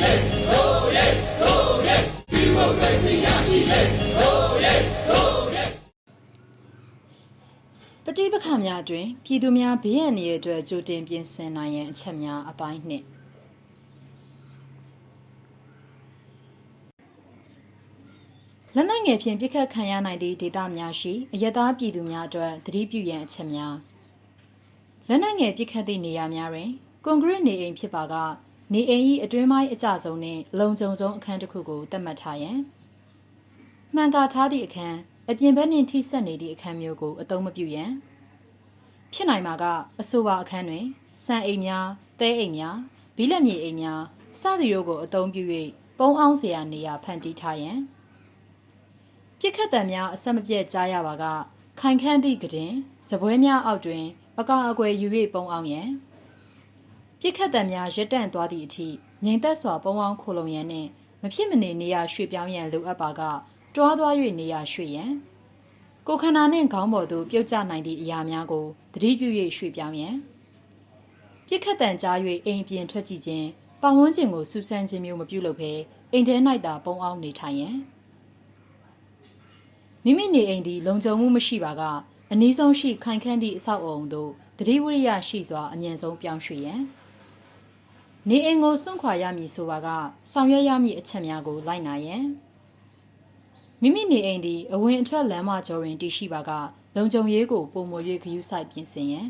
ပဋိပက္ခများအတွင်ပြည်သူများဘေးရန်တွေအတွက်ကြိုတင်ပြင်ဆင်နိုင်ရန်အချက်များအပိုင်းနှစ်လက်နက်ငယ်ဖြင့်ပြစ်ခတ်ခံရနိုင်သည့်ဒေသများရှိအယက်သားပြည်သူများအတွက်သတိပြုရန်အချက်များလက်နက်ငယ်ပြစ်ခတ်သည့်နေရာများတွင်ကွန်ကရစ်နေအိမ်ဖြစ်ပါက နေအိမ်ဤအတွင်းပိုင်းအကြဆုံးနှင့်လုံခြုံဆုံးအခန်းတစ်ခုကိုသတ်မှတ်ထားရန်မှန်ကာထားသည့်အခန်းအပြင်ဘက်နှင့်ထိစပ်နေသည့်အခန်းမျိုးကိုအသုံးမပြုရန်ဖြစ်နိုင်မှာကအဆိုပါအခန်းတွင်စံအိမ်များတဲအိမ်များဘီလက်မြေအိမ်များစသည်တို့ကိုအသုံးပြု၍ပုံအောင်စရာနေရာဖန်တီးထားရန်ပြစ်ခတ်တံများအဆက်မပြတ်ကြားရပါကခိုင်ခန့်သည့်ကတင်စပွဲများအောက်တွင်အကာအကွယ်ယူ၍ပုံအောင်ရန် ပြစ်ခတ်တံများရက်တန့်သွားသည့်အထိငြိမ်သက်စွာပုံအောင်ခိုလုံရန်နှင့်မဖြစ်မနေနေရာရွှေ့ပြောင်းရန်လိုအပ်ပါကတွားသွား၍နေရာရွှေ့ရန်ကိုယ်ခန္ဓာနှင့်ခေါင်းပေါ်သို့ပြုတ်ကျနိုင်သည့်အရာများကိုသတိပြု၍ရွှေ့ပြောင်းရန်ပြစ်ခတ်တန်ကြား၍အိမ်ပြင်ထွက်ကြည့်ခြင်းပတ်ဝန်းကျင်ကိုစူးစမ်းခြင်းမျိုးမပြုလုပ်ဘဲအိမ်ထဲ၌သာပုံအောင်နေထိုင်ရန်မိမိနေအိမ်သည် လုံခြုံမှုမရှိပါကအနည်းဆုံးရှိခိုင်ခန့်သည့်အဆောက်အအုံသို့သတိဝိရိယရှိစွာအမြင့်ဆုံးပြောင်းရွှေ့ရန် နေအိမ်ကိုစွန့်ခွာရမည်ဆိုပါကဆောင်ရွက်ရမည့်အချက်များကိုလိုက်နာရန်မိမိနေအိမ်သည်အဝင်အထွက်လမ်းမကျော်တွင်တည်ရှိပါကလုံခြုံရေးကိုပုံမွေ၍ဂရုစိုက်ပြင်ဆင်ရန်